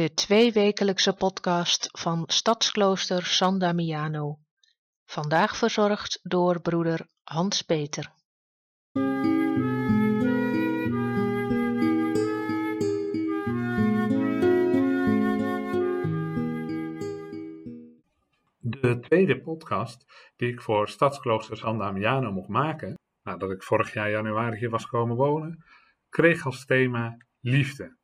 de tweewekelijkse podcast van Stadsklooster San Damiano. Vandaag verzorgd door broeder Hans Peter. De tweede podcast die ik voor Stadsklooster San Damiano mocht maken, nadat ik vorig jaar januari hier was komen wonen, kreeg als thema liefde.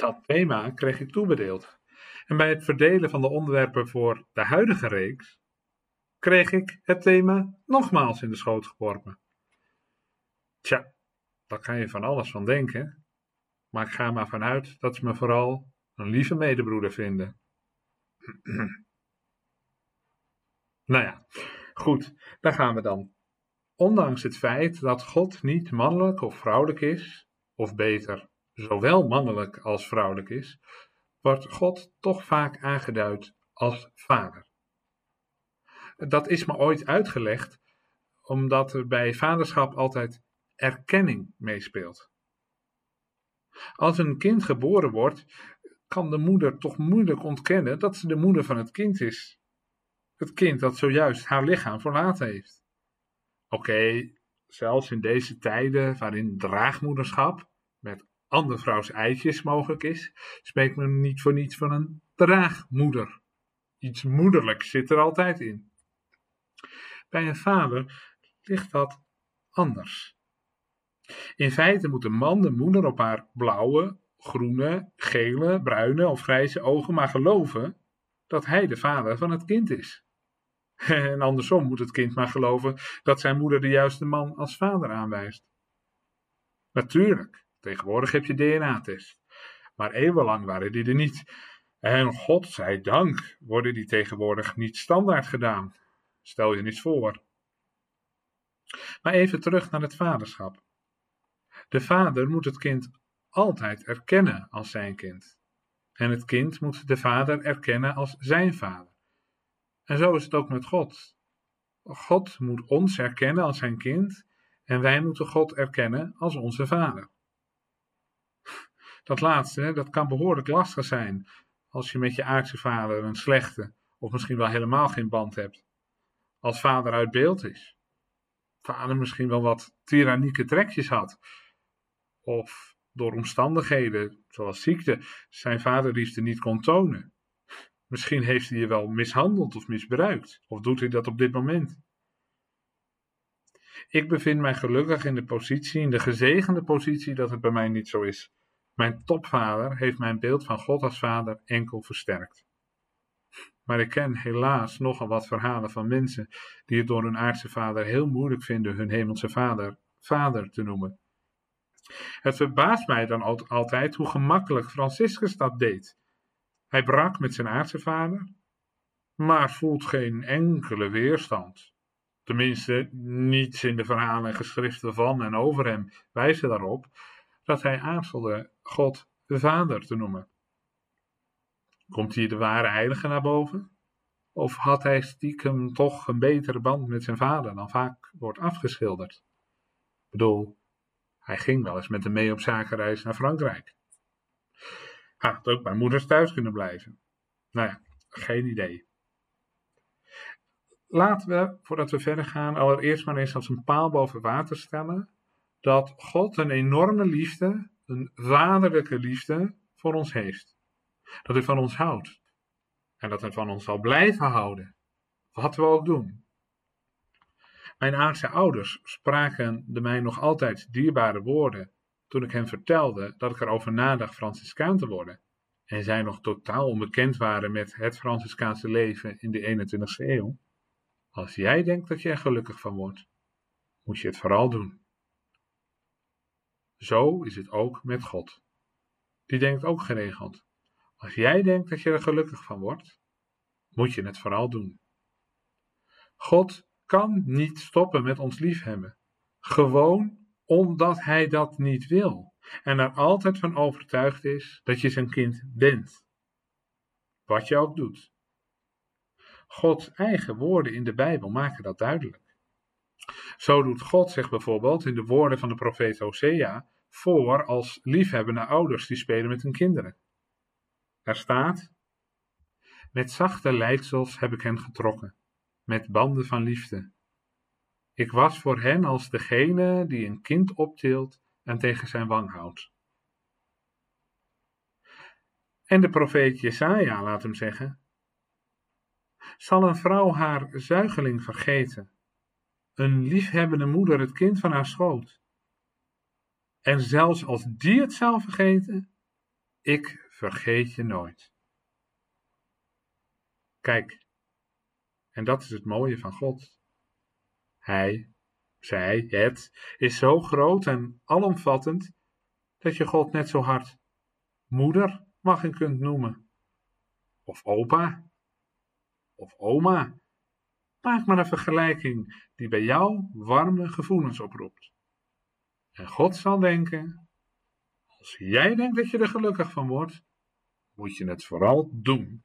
Dat thema kreeg ik toebedeeld. En bij het verdelen van de onderwerpen voor de huidige reeks kreeg ik het thema nogmaals in de schoot geworpen. Tja, daar kan je van alles van denken, maar ik ga maar vanuit dat ze me vooral een lieve medebroeder vinden. nou ja, goed, daar gaan we dan. Ondanks het feit dat God niet mannelijk of vrouwelijk is, of beter, zowel mannelijk als vrouwelijk is, wordt God toch vaak aangeduid als vader. Dat is me ooit uitgelegd omdat er bij vaderschap altijd erkenning meespeelt. Als een kind geboren wordt, kan de moeder toch moeilijk ontkennen dat ze de moeder van het kind is. Het kind dat zojuist haar lichaam verlaten heeft. Oké, zelfs in deze tijden waarin draagmoederschap andervrouws eitjes mogelijk is, spreekt men niet voor niets van een draagmoeder. Iets moederlijks zit er altijd in. Bij een vader ligt dat anders. In feite moet de man de moeder op haar blauwe, groene, gele, bruine of grijze ogen maar geloven dat hij de vader van het kind is. En andersom moet het kind maar geloven dat zijn moeder de juiste man als vader aanwijst. Natuurlijk, tegenwoordig heb je DNA-test. Maar eeuwenlang waren die er niet. En God zij dank worden die tegenwoordig niet standaard gedaan. Stel je niets voor. Maar even terug naar het vaderschap. De vader moet het kind altijd erkennen als zijn kind. En het kind moet de vader erkennen als zijn vader. En zo is het ook met God. God moet ons erkennen als zijn kind en wij moeten God erkennen als onze vader. Dat laatste, dat kan behoorlijk lastig zijn als je met je aardse vader een slechte of misschien wel helemaal geen band hebt. Als vader uit beeld is. Vader misschien wel wat tyrannieke trekjes had. Of door omstandigheden, zoals ziekte, zijn vaderliefde niet kon tonen. Misschien heeft hij je wel mishandeld of misbruikt. Of doet hij dat op dit moment? Ik bevind mij gelukkig in de positie, in de gezegende positie, dat het bij mij niet zo is. Mijn topvader heeft mijn beeld van God als vader enkel versterkt. Maar ik ken helaas nogal wat verhalen van mensen die het door hun aardse vader heel moeilijk vinden hun hemelse vader vader te noemen. Het verbaast mij dan altijd hoe gemakkelijk Franciscus dat deed. Hij brak met zijn aardse vader, maar voelt geen enkele weerstand. Tenminste, niets in de verhalen en geschriften van en over hem wijzen daarop dat hij aarzelde God de Vader te noemen. Komt hier de ware heilige naar boven? Of had hij stiekem toch een betere band met zijn vader dan vaak wordt afgeschilderd? Ik bedoel, hij ging wel eens met hem mee op zakenreis naar Frankrijk. Had ook bij moeders thuis kunnen blijven. Nou ja, geen idee. Laten we, voordat we verder gaan, allereerst maar eens als een paal boven water stellen dat God een enorme liefde, een vaderlijke liefde voor ons heeft. Dat hij van ons houdt. En dat hij van ons zal blijven houden. Wat we ook doen. Mijn aardse ouders spraken de mij nog altijd dierbare woorden toen ik hem vertelde dat ik erover nadacht Franciscaan te worden, en zij nog totaal onbekend waren met het Franciscaanse leven in de 21ste eeuw, als jij denkt dat je er gelukkig van wordt, moet je het vooral doen. Zo is het ook met God. Die denkt ook geregeld. Als jij denkt dat je er gelukkig van wordt, moet je het vooral doen. God kan niet stoppen met ons liefhebben. Gewoon omdat Hij dat niet wil. En er altijd van overtuigd is dat je zijn kind bent. Wat je ook doet. Gods eigen woorden in de Bijbel maken dat duidelijk. Zo doet God zich bijvoorbeeld in de woorden van de profeet Hosea voor als liefhebbende ouders die spelen met hun kinderen. Er staat: Met zachte leidsels heb ik hen getrokken, met banden van liefde. Ik was voor hen als degene die een kind optilt en tegen zijn wang houdt. En de profeet Jesaja laat hem zeggen: Zal een vrouw haar zuigeling vergeten, een liefhebbende moeder het kind van haar schoot? En zelfs als die het zou vergeten, ik vergeet je nooit. Kijk, en dat is het mooie van God. Hij, zij, het is zo groot en alomvattend dat je God net zo hard moeder mag en kunt noemen. Of opa. Of oma. Maak maar een vergelijking die bij jou warme gevoelens oproept. En God zal denken, als jij denkt dat je er gelukkig van wordt, moet je het vooral doen.